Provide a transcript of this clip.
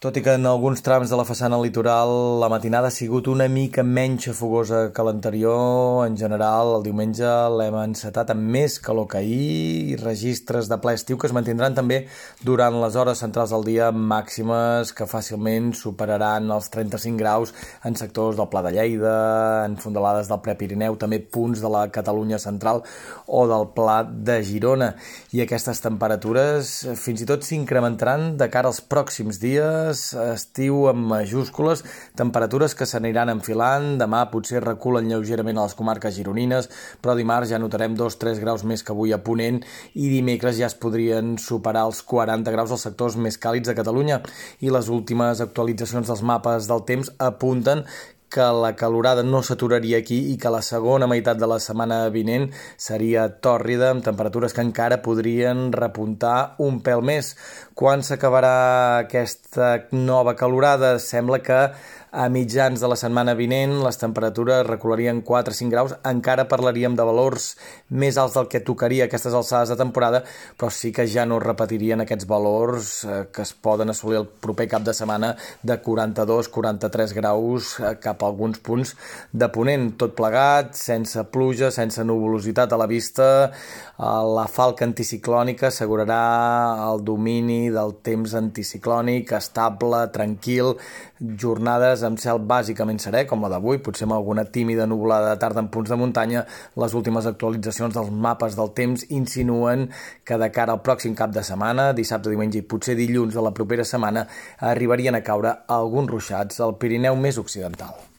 Tot i que en alguns trams de la façana litoral la matinada ha sigut una mica menys fogosa que l'anterior, en general el diumenge l'hem encetat amb més calor que ahir i registres de ple estiu que es mantindran també durant les hores centrals del dia màximes que fàcilment superaran els 35 graus en sectors del Pla de Lleida, en fondalades del Prepirineu, també punts de la Catalunya central o del Pla de Girona. I aquestes temperatures fins i tot s'incrementaran de cara als pròxims dies dies, estiu amb majúscules, temperatures que s'aniran enfilant, demà potser reculen lleugerament a les comarques gironines, però dimarts ja notarem 2-3 graus més que avui a Ponent i dimecres ja es podrien superar els 40 graus als sectors més càlids de Catalunya. I les últimes actualitzacions dels mapes del temps apunten que la calorada no s'aturaria aquí i que la segona meitat de la setmana vinent seria tòrrida amb temperatures que encara podrien repuntar un pèl més. Quan s'acabarà aquesta nova calorada? Sembla que a mitjans de la setmana vinent les temperatures recularien 4 o 5 graus, encara parlaríem de valors més alts del que tocaria aquestes alçades de temporada, però sí que ja no repetirien aquests valors eh, que es poden assolir el proper cap de setmana de 42-43 graus eh, cap a alguns punts de ponent, tot plegat, sense pluja, sense nuvolositat a la vista, eh, la falca anticiclònica assegurarà el domini del temps anticiclònic estable, tranquil, jornades amb cel bàsicament serè, com la d'avui, potser amb alguna tímida nuvolada de tarda en punts de muntanya, les últimes actualitzacions dels mapes del temps insinuen que de cara al pròxim cap de setmana, dissabte, diumenge i potser dilluns de la propera setmana, arribarien a caure alguns ruixats al Pirineu més occidental.